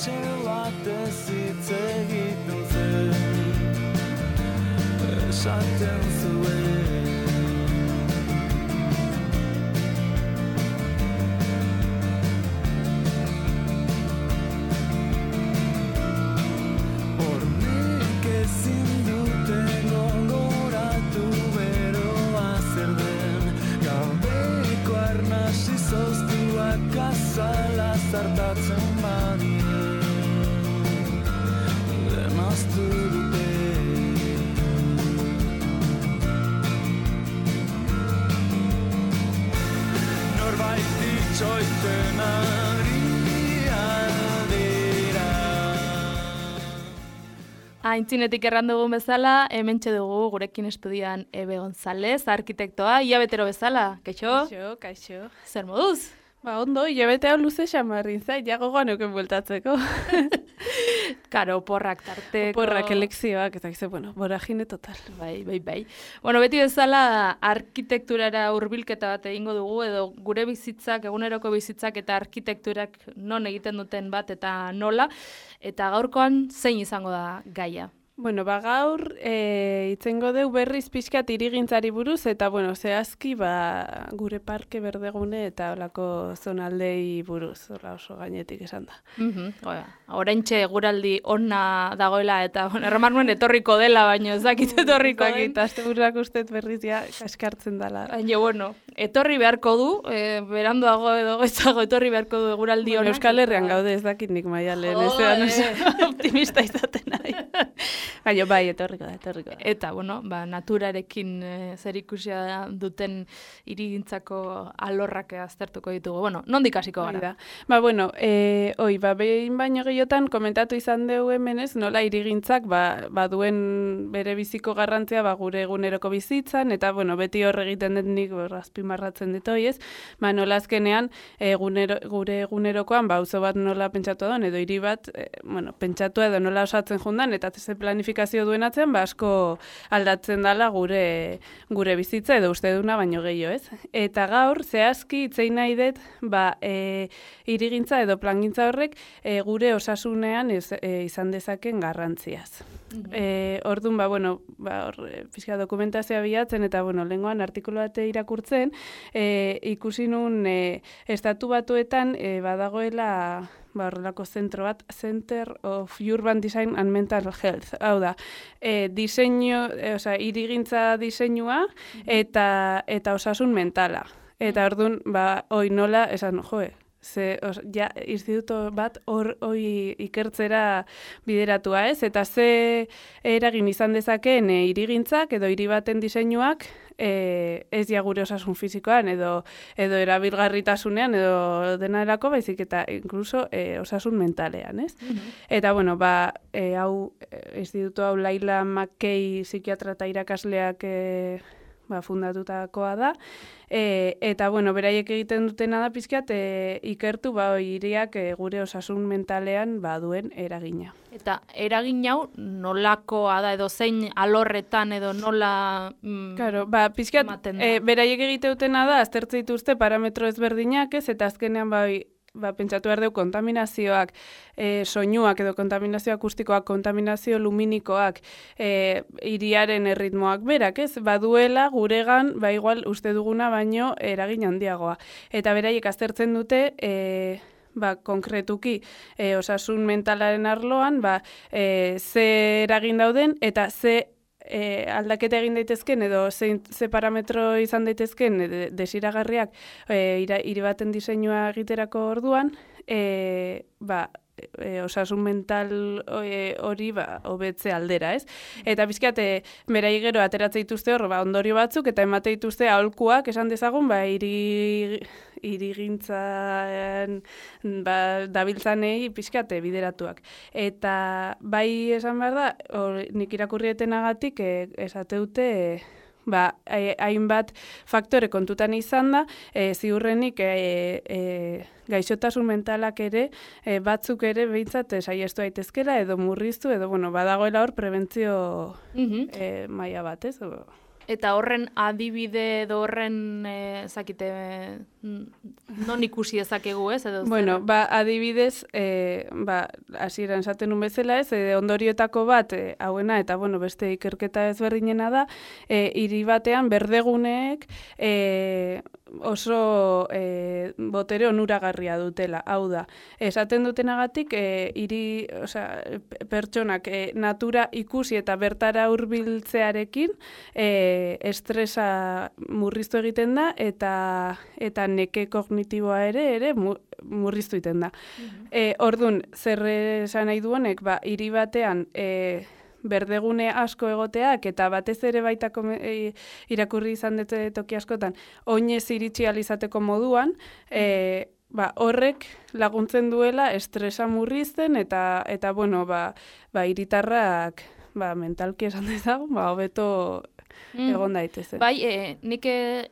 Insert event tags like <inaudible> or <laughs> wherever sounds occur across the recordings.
etxe bat ez hitz egiten aldera Aintzinetik erran dugun bezala, hementxe dugu gurekin estudian Ebe González, arkitektoa, ia betero bezala, keixo, Kaixo, kaixo. zer moduz? Ba, ondo, hilabete hau luze xamarrin zait, ja gogoan euken bueltatzeko. <laughs> Karo, porrak tarteko. Porrak elekzioak, eta gize, bueno, boragine total. Bai, bai, bai. Bueno, beti bezala arkitekturara hurbilketa bat egingo dugu, edo gure bizitzak, eguneroko bizitzak eta arkitekturak non egiten duten bat eta nola, eta gaurkoan zein izango da gaia. Bueno, ba, gaur, e, itzengo deu berriz pixkat irigintzari buruz, eta, bueno, zehazki, ba, gure parke berdegune eta olako zonaldei buruz, hola oso gainetik esan da. Mhm, goia. Oraintxe guraldi ona dagoela eta bueno, erramar nuen etorriko dela, baino ez dakit etorriko den. Eta azte buruak ustez berriz ja kaskartzen dala. Baina, bueno, etorri beharko du, e, beranduago edo goizago etorri beharko du eguraldi ona. Euskal Herrian gaude ez dakit nik maialen, ez Joe. da, oso <laughs> optimista izaten nahi. <laughs> Baina bai, etorriko da, etorriko da. Eta, bueno, ba, naturarekin e, zer ikusia duten irigintzako alorrak aztertuko ditugu. Bueno, nondik hasiko Hori gara? da. Ba, bueno, e, oi, ba, behin baino gehiotan komentatu izan dugu hemenez, nola irigintzak ba, baduen bere biziko garrantzia ba, gure eguneroko bizitzan, eta, bueno, beti hor egiten dut nik azpimarratzen dut ez? Ba, nola azkenean, egunero, gure egunerokoan, ba, auzo bat nola pentsatu da, edo hiri bat, e, bueno, pentsatu edo nola osatzen jundan, eta ze planifikazio duen atzen, ba, asko aldatzen dala gure, gure bizitza, edo uste duna baino gehiago, ez? Eta gaur, zehazki, itzein nahi dut, ba, e, irigintza edo plangintza horrek e, gure osasunean ez, e, izan dezaken garrantziaz. E, orduan, ba, bueno, ba, hor, e, pixka dokumentazioa bilatzen, eta, bueno, lenguan artikulu bate irakurtzen, e, ikusi nun e, estatu batuetan e, badagoela ba, horrelako zentro bat, Center of Urban Design and Mental Health. Hau da, e, diseinu, e, osea, irigintza diseinua eta, eta osasun mentala. Eta orduan, ba, oi nola, esan, joe, ze, os, ja, instituto bat hor hoi ikertzera bideratua, ez? Eta ze eragin izan dezakeen e, irigintzak edo hiri baten diseinuak e, ez ja gure osasun fisikoan edo edo erabilgarritasunean edo dena erako baizik eta incluso e, osasun mentalean, ez? Eta bueno, ba, e, hau instituto hau Laila McKay psikiatra eta irakasleak e, ba, fundatutakoa da. E, eta, bueno, beraiek egiten dutena da pizkat e, ikertu ba, hiriak e, gure osasun mentalean ba, duen eragina. Eta eragin hau nolakoa da edo zein alorretan edo nola... Mm, Claro, ba, pizkat, e, beraiek egite dutena da, aztertze dituzte parametro ezberdinak ez, eta azkenean bai, ba, pentsatu behar dugu kontaminazioak, e, soinuak edo kontaminazio akustikoak, kontaminazio luminikoak, e, iriaren erritmoak berak, ez? Baduela guregan, ba igual uste duguna baino eragin handiagoa. Eta beraiek aztertzen dute, e, ba, konkretuki e, osasun mentalaren arloan, ba, e, ze eragin dauden eta ze e, aldaketa egin daitezken edo zein, ze parametro izan daitezken e, de, desiragarriak e, ira, hiri baten diseinua egiterako orduan, e, ba, e, osasun mental hori ba, hobetze aldera, ez? Eta bizkat, e, berai gero ateratze dituzte hor, ba, ondorio batzuk, eta emate dituzte aholkuak esan dezagun, ba, hiri irigintzan ba, dabiltzanei pixkate bideratuak. Eta bai esan behar da, or, nik irakurrietenagatik e, esate dute e, ba, hainbat faktore kontutan izan da, e, ziurrenik e, e, gaixotasun mentalak ere, e, batzuk ere behintzat saiestu daitezkela edo murriztu, edo bueno, badagoela hor prebentzio Mhm. e, maila bat, ez? Eta horren adibide edo horren e, zakite mm, non ikusi ezakegu ez edo? Bueno, ba, adibidez, e, ba, hasieran esaten un bezala ez, e, ondoriotako bat, e, hauena, eta bueno, beste ikerketa ezberdinena da, e, hiri batean berdeguneek e, oso e, botere onuragarria dutela. Hau da, esaten dutenagatik, e, hiri, osea, pertsonak e, natura ikusi eta bertara hurbiltzearekin e, estresa murriztu egiten da eta eta neke kognitiboa ere ere murriztu egiten da. Mm ordun, zer esan nahi du ba, hiri batean e, berdegune asko egoteak eta batez ere baita e, irakurri izan dute toki askotan oinez iritsi alizateko moduan e, ba, horrek laguntzen duela estresa murrizten eta eta bueno ba ba iritarrak ba mentalki esan dezago ba hobeto mm. egon daitezen. Bai, e, nik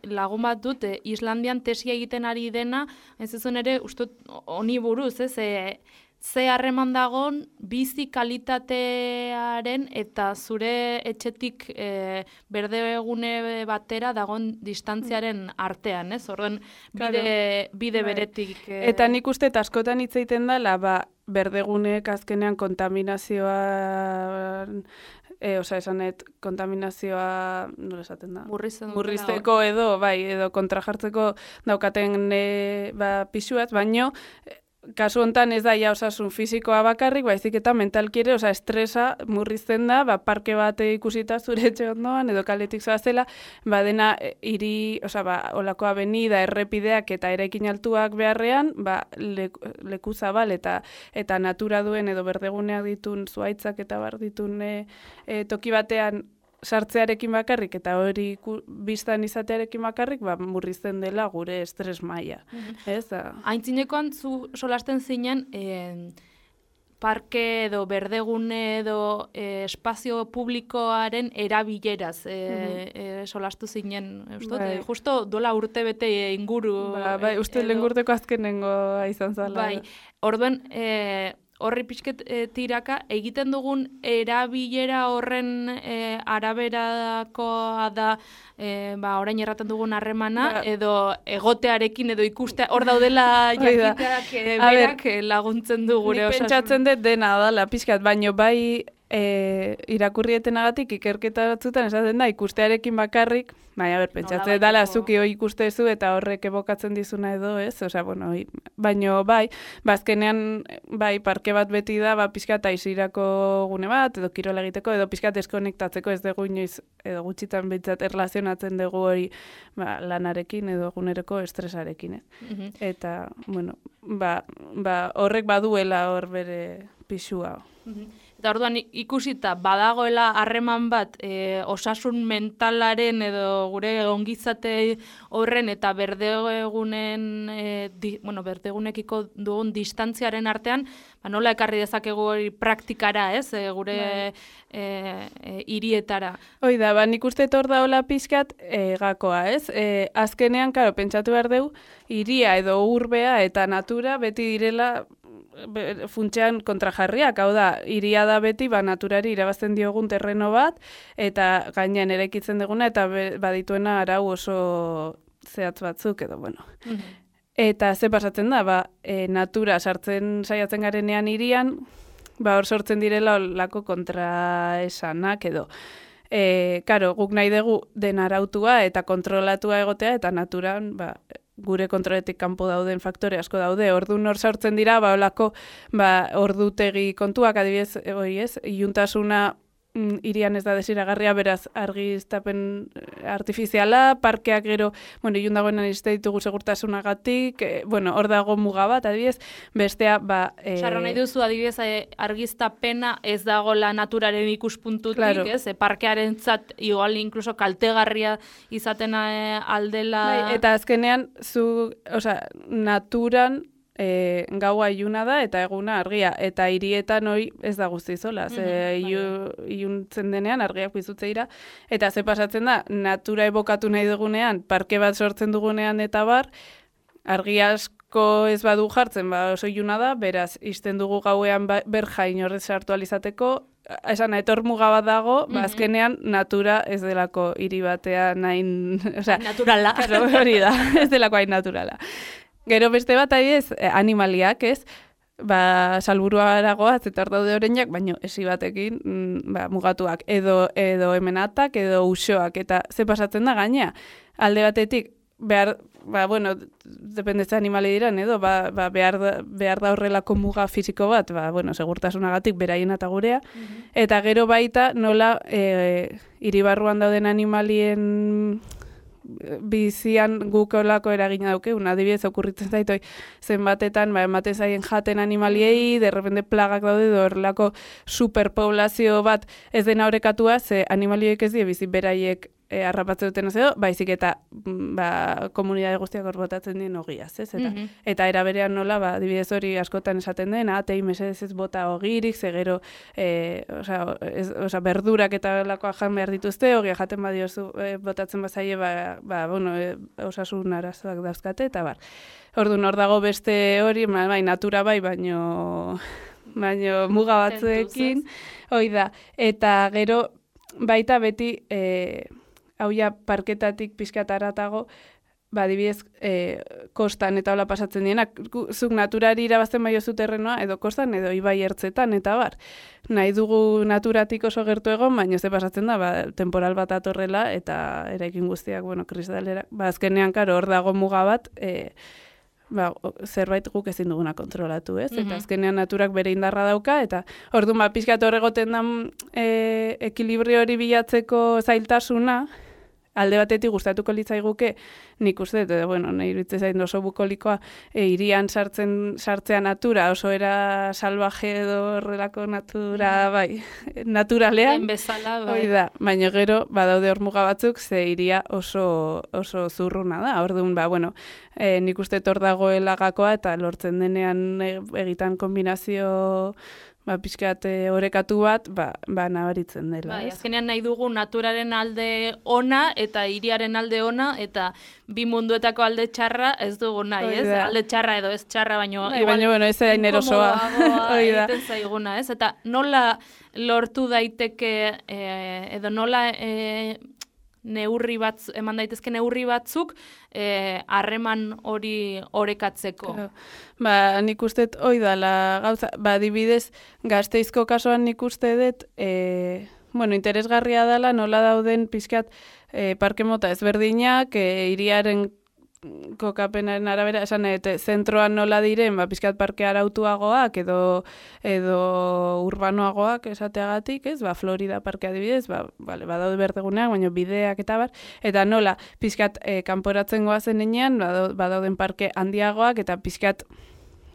lagun bat dut Islandian tesia egiten ari dena, ez ezun ere, ustut, honi buruz, ez, e, ze harreman dagon bizi kalitatearen eta zure etxetik e, berde egune batera dagon distantziaren artean, ez? Orden bide, bide bai. beretik. E... Eta nik uste askotan hitz egiten dela, ba, berdeguneek azkenean kontaminazioa E, osa, esanet, kontaminazioa, nola esaten da? Murrizteko edo, bai, edo kontrajartzeko daukaten e, ba, pixuaz, baino, kasu hontan ez da ja osasun fisikoa bakarrik, baizik eta mentalki ere, osa estresa murrizten da, ba, parke bate ikusita zure etxe ondoan, edo kaletik zoazela, ba, dena e, hiri, osa, ba, olako avenida, errepideak eta erekin altuak beharrean, ba, leku zabal eta eta natura duen edo berdeguneak ditun zuaitzak eta bar ditun e, e, toki batean sartzearekin bakarrik eta hori biztan izatearekin bakarrik ba, murrizten dela gure estres maila. Mm -hmm. Aintzinekoan zu solasten zinen e, parke edo berdegune edo e, espazio publikoaren erabileraz e, e, solastu zinen. Ustot, bai. justo dola urte bete inguru. Ba, bai, uste edo... lengurteko azkenengo izan zala. Bai, orduen... E, horri pixket e, tiraka, egiten dugun erabilera horren e, araberakoa da e, ba, orain erraten dugun harremana, ba. edo egotearekin edo ikustea, hor daudela <laughs> jakiteak e, berak laguntzen du gure osasun. Pentsatzen dut dena da, pixkat, baino bai e, irakurrietenagatik ikerketa batzutan esaten da ikustearekin bakarrik, bai, ber, pentsatzen dala zuki hoi ikustezu eta horrek ebokatzen dizuna edo, ez? Osea, bueno, baino bai, bazkenean bai parke bat beti da, ba pizka ta isirako gune bat edo kirola egiteko edo pizka deskonektatzeko ez dugu inoiz edo gutxitan behintzat erlazionatzen dugu hori ba, lanarekin edo eguneroko estresarekin, eh? Eta, bueno, ba, ba, horrek baduela hor bere pisua. Eta orduan ikusita badagoela harreman bat e, osasun mentalaren edo gure ongizate horren eta berdegunen e, di, bueno, berdegunekiko dugun distantziaren artean, ba, nola ekarri dezakegu hori praktikara, ez, e, gure bai. e, e, irietara. Hoi da, ba, nik uste etor da hola pixkat e, gakoa, ez? E, azkenean, karo, pentsatu behar dugu, iria edo urbea eta natura beti direla funtsean kontrajarriak, hau da, iria da beti, ba, naturari irabazten diogun terreno bat, eta gainean erekitzen duguna, eta badituena arau oso zehatz batzuk, edo, bueno. Mhm. Eta ze pasatzen da, ba, e, natura sartzen saiatzen garenean irian, ba, hor sortzen direla lako kontraesanak, edo. E, karo, guk nahi dugu den arautua eta kontrolatua egotea, eta naturan, ba, gure kontroletik kanpo dauden faktore asko daude. Ordu nor sartzen dira, ba holako ba ordutegi kontuak adibidez, hori ez, iluntasuna mm, irian ez da desiragarria, beraz argiztapen eh, artifiziala, parkeak gero, bueno, ilun dagoen aniste ditugu segurtasunagatik, e, bueno, hor dago muga bat, adibidez, bestea, ba... E... Sarra nahi duzu, adibidez, argiztapena ez dago la naturaren ikuspuntutik, claro. ez? E, parkearen zat, igual, inkluso kaltegarria izaten aldela... Bai, eta azkenean, zu, osea, naturan, e, gaua iluna da eta eguna argia eta hirietan hori ez da guzti zola ze mm iluntzen denean argiak bizutze dira eta ze pasatzen da natura ebokatu nahi dugunean parke bat sortzen dugunean eta bar argi asko ez badu jartzen ba oso iluna da beraz isten dugu gauean ba, ber jain horrez sartu alizateko esan etor muga bat dago, Mhm. ba, azkenean natura ez delako hiri batean nain, <laughs> osea, Naturala. <laughs> Claro, hori da, ez delako hain naturala. Gero beste bat ez, eh, animaliak, ez? Ba, salburua aragoaz, eta hor daude oreinak, baino esi batekin mm, ba, mugatuak. Edo, edo hemenatak, edo usoak, eta ze pasatzen da gaina. Alde batetik, behar, ba, bueno, dependetze animali diran, edo, ba, ba, behar, da, behar da horrelako muga fisiko bat, ba, bueno, segurtasunagatik beraien eta gurea, Eta gero baita nola e, iribarruan dauden animalien eh, bizian guk olako eragina daukeun, adibidez okurritzen zait hoi zenbatetan ba ematen zaien jaten animaliei, de repente plagak daude horrelako superpoblazio bat ez dena orekatua, ze animalioek ez die bizi beraiek e, arrapatze duten ez edo, baizik eta mm, ba, komunidade guztiak hor botatzen dien ogiaz, ez? Eta, Mhm. eta era berean nola, ba, adibidez hori askotan esaten den, atei mesedez ez bota ogirik, ze gero, e, osea, ez, osea, berdurak eta lakoa jan behar dituzte, ogia jaten badiozu e, botatzen bazaie, ba, ba, bueno, e, osasun arazoak dauzkate, eta bar. Orduan hor dago beste hori, ba, bai, natura bai, baino, baino muga batzuekin, hoi da. Eta gero, baita beti, e, hau ja parketatik pixkat aratago, ba, adibidez, e, kostan eta hola pasatzen dienak, zuk naturari irabazten bai oso terrenoa, edo kostan, edo ibai ertzetan, eta bar. Nahi dugu naturatik oso gertu egon, baina ze pasatzen da, ba, temporal bat atorrela, eta eraikin guztiak, bueno, kristalera, ba, azkenean, karo, hor dago muga bat, e, ba, zerbait guk ezin duguna kontrolatu, ez? Mhm. Eta azkenean naturak bere indarra dauka, eta orduan, ba, pixkat horregoten da e, ekilibrio hori bilatzeko zailtasuna, alde batetik gustatuko litzaiguke, nik uste, eta, bueno, nahi iruditzen zait oso bukolikoa, e, irian sartzen, sartzea natura, oso era salvaje edo horrelako natura, bai, <laughs> naturalean, bezala, bai. Hoi da, baina gero, badaude hor muga batzuk, ze iria oso, oso zurruna da. Orduan, ba, bueno, e, nik uste hor dagoela gakoa eta lortzen denean e, egitan kombinazio ba, pixkat e, orekatu bat, ba, ba nabaritzen dela. Bai, azkenean nahi dugu naturaren alde ona eta hiriaren alde ona eta bi munduetako alde txarra ez dugu nahi, ez? Alde txarra edo ez txarra, baino Bai, baina, bueno, ez <laughs> da. egiten zaiguna, ez? Eta nola lortu daiteke eh, edo nola eh, neurri batz, eman daitezke neurri batzuk eh, harreman hori orekatzeko. Ba, nik uste dut hoi dala gauza, ba, adibidez, gazteizko kasuan nik uste dut, e, bueno, interesgarria dela nola dauden pixkat e, parke mota ezberdinak, e, iriaren kokapenaren arabera, esan et, zentroan nola diren, ba, pixkat parke arautuagoak edo, edo urbanoagoak esateagatik, ez, ba, Florida parke adibidez, ba, vale, badaude berdeguneak, baina bideak eta bar, eta nola, pixkat e, kanporatzen goazen enean, badau- badauden parke handiagoak, eta pixkat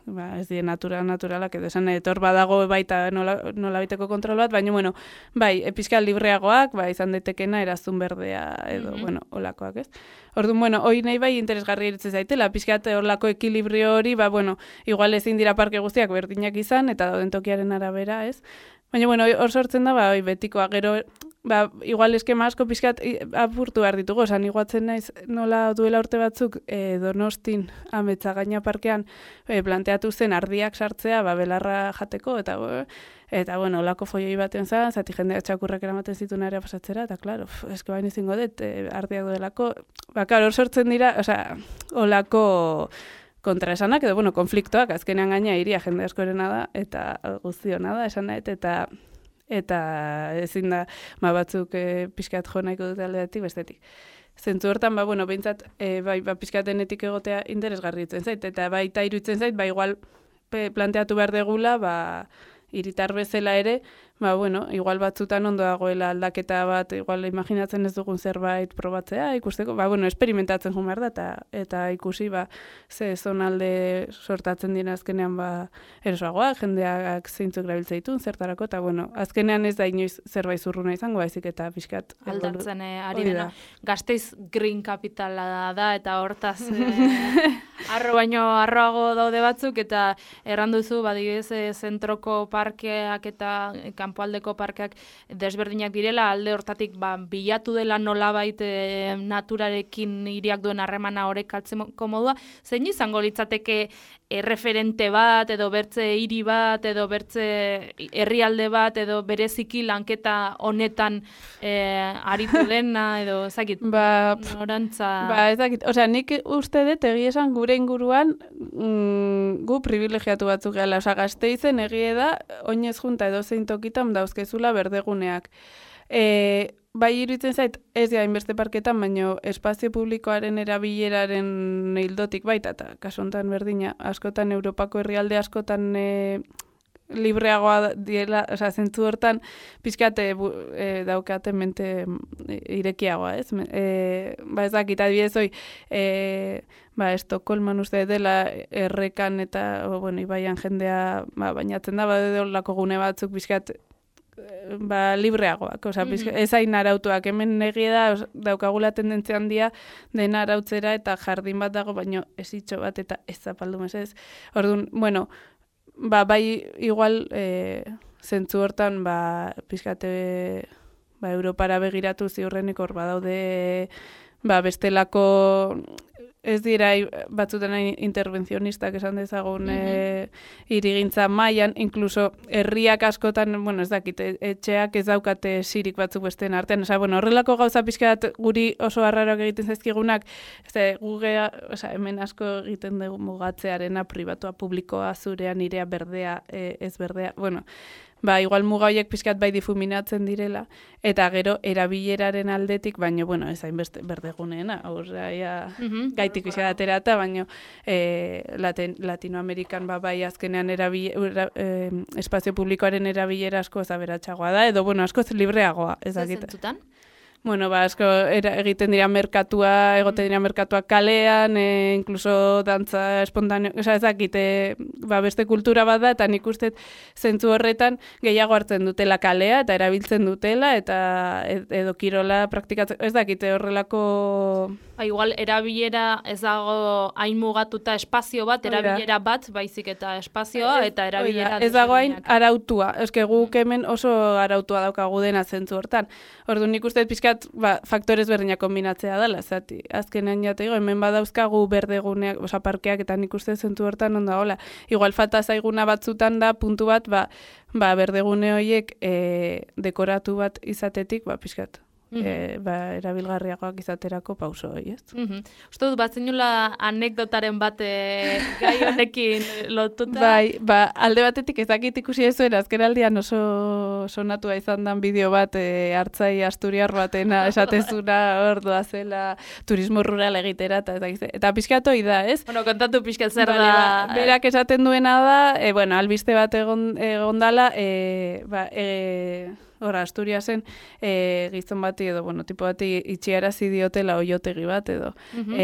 ba, ez die natura naturalak edo esan etor badago baita nola, nola biteko kontrol bat, baina bueno, bai, episkal libreagoak, ba, izan daitekena erazun berdea edo, Mhm. bueno, olakoak, ez? Orduan, bueno, hoi nahi bai interesgarri iritzen zaitela, pixkat olako ekilibrio hori, ba, bueno, igual ezin dira parke guztiak berdinak izan, eta dauden tokiaren arabera, ez? Baina, bueno, hor sortzen da, ba, betikoa, gero, ba, igual eskema asko pixkat apurtu behar ditugu, esan iguatzen naiz nola duela urte batzuk e, donostin ametsa gaina parkean e, planteatu zen ardiak sartzea, ba, belarra jateko, eta eta bueno, olako foioi baten zan, zati jendea txakurrak eramaten zituen area pasatzera, eta klaro, eske bain izingo dut, e, ardiak duelako, ba, klaro, hor sortzen dira, osea, olako kontraesanak, edo, bueno, konfliktoak, azkenean gaina iria jende askorena da, eta guztiona da, esan nahet, eta eta ezin da ba, batzuk e, pixkat jo nahiko dute aldeatik bestetik. Zentzu hortan, ba, bueno, behintzat, e, bai, ba, pixkat denetik egotea interesgarri itzen zait, eta baita iruditzen zait, ba, igual pe, planteatu behar degula, ba, iritar bezala ere, ba, bueno, igual batzutan ondo dagoela aldaketa bat, igual imaginatzen ez dugun zerbait probatzea, ikusteko, ba, bueno, experimentatzen joan behar da, eta, eta ikusi, ba, ze zonalde sortatzen dira azkenean, ba, erosoagoa, jendeak zeintzuk erabiltza ditun, zertarako, eta, bueno, azkenean ez da inoiz zerbait zurruna izango, baizik eta pixkat. aldatzen eh, ari dena. da. Gasteiz green capitala da eta hortaz <laughs> eh, Arro baino arroago daude batzuk eta erranduzu badibidez e, zentroko parkeak eta e, kanpoaldeko parkeak desberdinak direla alde hortatik ba, bilatu dela nolabait e, naturarekin hiriak duen harremana horrek altzeko modua. Zein izango litzateke erreferente bat edo bertze hiri bat edo bertze herrialde bat edo bereziki lanketa honetan eh, aritu <laughs> dena edo ezakit ba, norantza ba ezakit, osea nik uste dut egia esan gure inguruan mm, gu privilegiatu batzuk gela, osea gazteizen egie da oinez junta edo zein tokitan dauzkezula berdeguneak. E, bai iruditzen zait, ez ja inbeste parketan, baino espazio publikoaren erabileraren hildotik baita, eta kasontan berdina, askotan Europako herrialde askotan e, libreagoa diela, oza, zentzu hortan, pizkate e, daukate mente e, irekiagoa, ez? E, ba ez dakit, adibidez hoi, e, ba, Estokolman uste dela errekan eta, o, bueno, ibaian jendea ba, bainatzen da, ba, lako gune batzuk pizkat ba, libreagoak, oza, mm -hmm. ez hain arautuak, hemen negie da, daukagula tendentzia handia dena arautzera eta jardin bat dago, baino ez itxo bat eta ez zapaldu mesez. Orduan, bueno, ba, bai igual e, zentzu hortan, ba, pizkate, ba, Europara begiratu ziurrenik hor badaude, ba, bestelako ez dira batzutan intervenzionistak esan dezagun mm -hmm. irigintza mailan incluso herriak askotan, bueno, ez dakit, e, etxeak ez daukate sirik batzuk besteen artean. Osea, bueno, horrelako gauza pizkat guri oso arraroak egiten zaizkigunak, ez gugea, osea, hemen asko egiten dugu mugatzearena pribatua publikoa zurea nirea berdea, e, ez berdea. Bueno, ba, igual muga horiek pixkat bai difuminatzen direla, eta gero erabileraren aldetik, baino, bueno, ez hain berdeguneena, aurra, ja, mm -hmm. gaitik pixka datera, eta baino, e, Latin, Latinoamerikan ba, bai azkenean erabi, e, espazio publikoaren erabilera asko ezaberatxagoa da, edo, bueno, asko libreagoa, ez dakit. Bueno, ba, asko era, egiten dira merkatua, egoten dira merkatua kalean, e, incluso dantza espontaneo, oza, ezakite, ba, beste kultura bat da, eta nik uste zentzu horretan gehiago hartzen dutela kalea, eta erabiltzen dutela, eta edo kirola praktikatzen, ez dakite horrelako... Ba, igual, erabilera ez dago hain mugatuta espazio bat, erabilera bat, baizik eta espazioa, eta erabilera... Ez dago hain arautua, ez guk hemen oso arautua daukagu dena zentzu hortan. Ordu nik uste pizka ba, faktorez berdinak kombinatzea dela, zati, azkenean jatego, hemen badauzkagu berdeguneak, osa parkeak, eta nik uste zentu hortan onda, hola, igual falta zaiguna batzutan da, puntu bat, ba, ba berdegune horiek e, dekoratu bat izatetik, ba, pixkat, e, ba, erabilgarriagoak izaterako pauso hori, ez? Mm -hmm. Uste dut, bat anekdotaren bat <laughs> gai honekin lotuta? Bai, ba, alde batetik ezakit ikusi ez zuen, azken oso sonatua izan dan bideo bat e, hartzai asturiar batena esatezuna <laughs> ordua zela turismo rural egitera, eta, eta, eta pixkatoi da, ez? Bueno, kontatu pixkat zer da. Ba, berak esaten duena da, e, bueno, albiste bat egon, egon dala, e, ba, e, Hora, Asturiasen e, gizon bati edo, bueno, tipo bati itxiarazi diotela oiotegi bat edo. Mm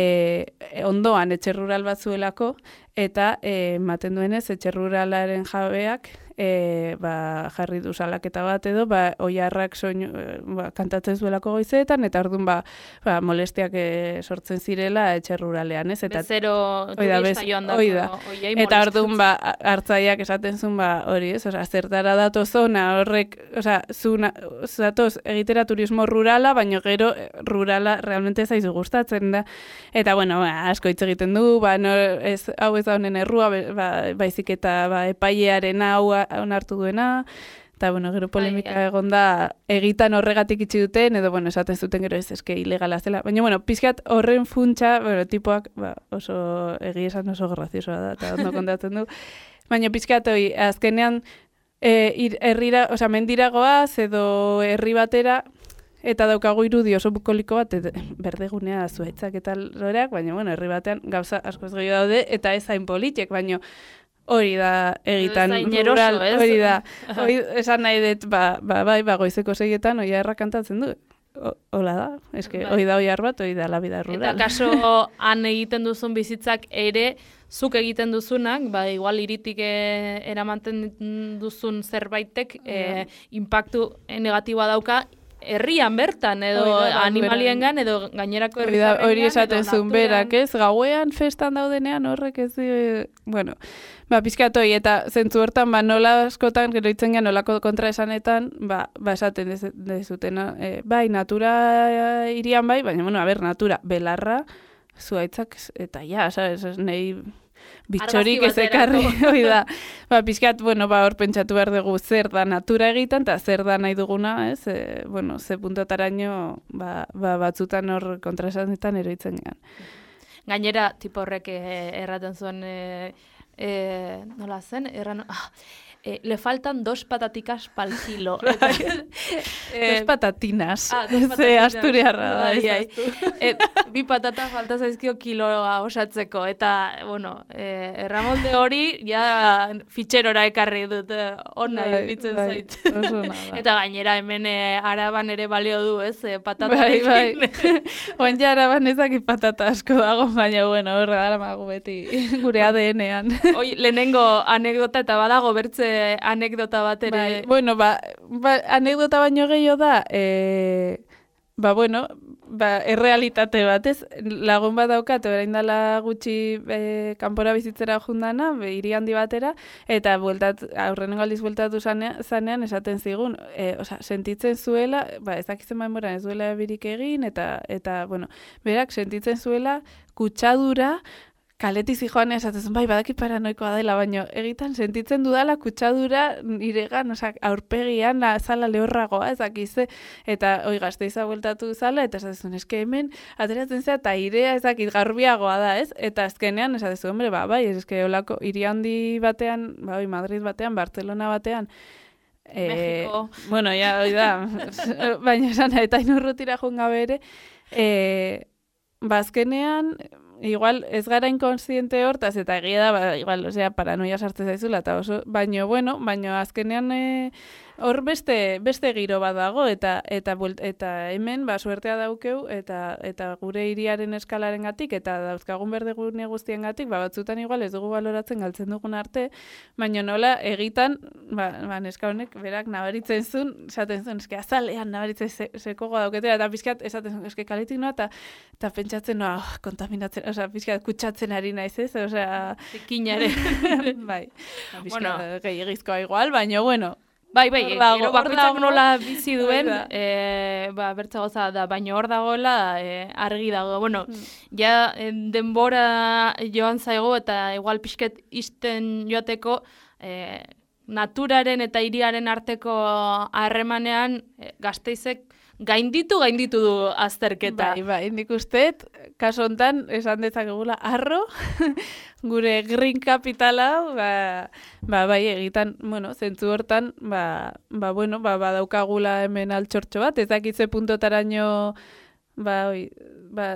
ondoan, etxe rural bat zuelako, eta e, maten duenez, etxe ruralaren jabeak e, ba, jarri du salaketa bat edo, ba, oiarrak soinu, e, ba, kantatzen zuelako goizetan, eta orduan ba, ba, molestiak e, sortzen zirela etxe ruralean, ez? Eta, Bezero turista joan dako, Eta orduan ba, hartzaiak esaten zuen ba, hori, ez? Osa, zertara dato zona, horrek, osa, zuna, zatoz, egitera turismo rurala, baino gero eh, rurala realmente zaizu gustatzen da. Eta, bueno, ba, asko hitz egiten du, ba, no, ez, hau ez da honen errua, ba, baizik eta ba, epailearen hau onartu duena, eta, bueno, gero polemika bai, egon da, egitan horregatik itxi duten, edo, bueno, esaten zuten gero ez eske ilegala zela. Baina, bueno, pizkat horren funtsa, bueno, tipoak, ba, oso, egi esan oso graziosoa da, eta ondo kontatzen du. <laughs> Baina, pizkat, oi, azkenean, e, ir, errira, oza, mendiragoaz, edo herri batera, eta daukagu irudi oso bukoliko bat, et, <laughs> berdegunea zuaitzak eta loreak, baina, bueno, herri batean gauza asko ez gehiago daude, eta ez hain politek, baina, hori da egitan rural, hori da. Hori esan nahi dut, ba, ba, bai, ba, goizeko seietan, hori erra kantatzen du. Hola da, eske, bai. hori da hori bat, hori da la vida rural. Eta kaso, han egiten duzun bizitzak ere, zuk egiten duzunak, ba, igual iritik eramanten duzun zerbaitek, e, impactu negatiboa dauka, herrian bertan, edo Hori da, animaliengan, edo gainerako da, hori naturan. berak, ez? Gauean festan daudenean horrek ez bueno, ba, pizkatoi, eta zentzu hortan, ba, nola askotan, gero itzen gehan, nolako kontra esanetan, ba, ba esaten dez- dezutena, e, bai, natura irian bai, baina, bueno, a ber, natura, belarra, zuaitzak, eta ja, sabes, nahi bitxorik ez ekarri, <laughs> hori da. Ba, pizkat, bueno, ba, hor pentsatu behar dugu zer da natura egiten, eta zer da nahi duguna, ez? E, bueno, ze puntotaraino, ba, ba, batzutan hor kontrasanetan eroitzen gehan. Gainera, tipo horrek eh, erraten zuen, eh, eh, nola zen, erran, ah, eh, le faltan dos patatikas pal kilo. <laughs> Dos patatinas. ah, dos Ze patatinas. asturiarra da. Bai, bai. ahaztu. Et, bi patata falta zaizkio kiloa osatzeko. Eta, bueno, eh, erramolde hori, ja fitxerora ekarri dut, eh, ona Bai, bai, zait. ona da. Eta gainera hemen eh, araban ere balio du, ez, eh, Bai, patatarekin. bai. <laughs> Oan jara banezak patata asko dago, baina, bueno, horre dara magu beti gure ADN-ean. Oi, lehenengo anekdota eta badago bertze anekdota bat ere. Bai, bueno, ba, ba, anekdota baino gehiago da, e, ba, bueno, ba, errealitate bat, ez? Lagun bat daukat, orain dela gutxi e, kanpora bizitzera jundana, be, hiri handi batera, eta bueltat, aurrenengo aldiz bueltatu zanean, zanean esaten zigun, e, osea, sentitzen zuela, ba, ez dakitzen denboran ez duela birik egin, eta, eta, bueno, berak sentitzen zuela kutsadura, kaleti zijoan esaten zuen, bai, badaki paranoikoa dela, baino egitan sentitzen dudala kutsadura iregan, osea, aurpegian, azala lehorragoa, ezakize, eta oi gazteiza bueltatu zala, eta esaten zuen, eske hemen, ateratzen zea, eta irea ezakit garbiagoa da, ez? Eta azkenean, esaten zuen, hombre, ba, bai, eske olako, hiri handi batean, ba, oi, Madrid batean, Barcelona batean, Eh, Mexiko. bueno, ja, hoi da, <laughs> baina esan, eta inurrutira joan gabe ere, eh, bazkenean, igual ez gara inkonsiente hortaz, eta egia da, ba, igual, osea, paranoia sartzen zaizula, eta oso, baino, bueno, baino azkenean eh, hor beste, beste giro bat dago, eta eta eta hemen, ba, suertea daukeu, eta eta gure hiriaren eskalaren gatik, eta dauzkagun berde gune guztien gatik, ba, batzutan igual ez dugu baloratzen galtzen dugun arte, baina nola egitan, ba, ba neska honek berak nabaritzen zuen, esaten zuen, eske azalean nabaritzen ze, sekogoa dauketela, eta pizkat esaten zuen, eske kaletik noa, eta, eta pentsatzen noa, oh, kontaminatzen, osea, pizkat kutsatzen ari naiz ez, osea, Zikinare. <laughs> bai, ba, Bueno. gehiagizkoa igual, baina bueno, Bai, bai, gero bakoitzak nola bizi duen, e, ba, bertza goza da, baina hor dagoela e, argi dago. Bueno, Hmm. ja e, denbora joan zaigo eta igual pixket isten joateko e, naturaren eta hiriaren arteko harremanean e, gazteizek gainditu gainditu du azterketa. Bai, bai, nik usteet, kaso hontan, esan dezakegula, arro, <laughs> gure green capitala, ba, ba, bai, egitan, bueno, zentzu hortan, ba, ba, bueno, ba, badaukagula hemen altxortxo bat, ez dakitze puntotaraino, ba, oi, ba,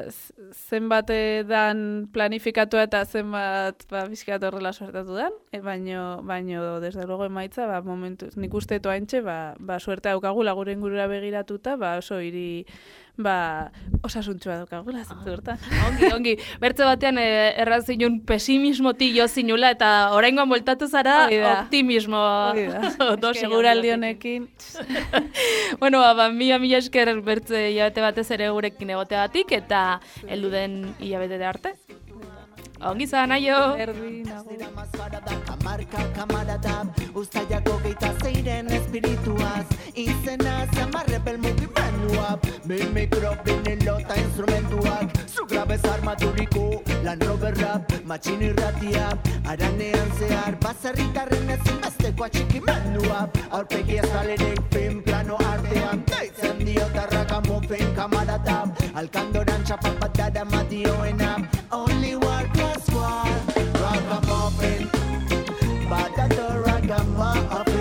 zenbat dan planifikatua eta zenbat, ba, bizkat horrela suertatu dan, e, baino, baino, desde luego emaitza, ba, momentuz, nik uste toaintxe, ba, ba, suerte daukagula gure ingurura begiratuta, ba, oso hiri, ba, osasuntxua daukagula, zentzu hortan. Ongi, ongi. Bertze batean e, errazinun pesimismotik jo zinula eta oraingoan bueltatu zara Hori da. optimismo Hori da. dosi Seguraldi handiarekin. honekin, bueno, ba, ba, mila mila esker bertze hilabete batez ere gurekin egoteagatik eta heldu den hilabete arte. Ongi zan, aio! erdi, nago. Zeiren espirituaz. Izena zamarrepel mugimendua Mi mikro vinilota instrumentuak. Zu grabez armaturiko Lan roberrap, matxin irratia. Aranean zehar, baserritarren ezinbesteko atxikimendua Aurpegi ezalerik fin plano artean Deitzen diotarraka mufin kamarada Alkandoran txapapatada madioena only one plus war. Ragamuffin, but that's a ragamuffin.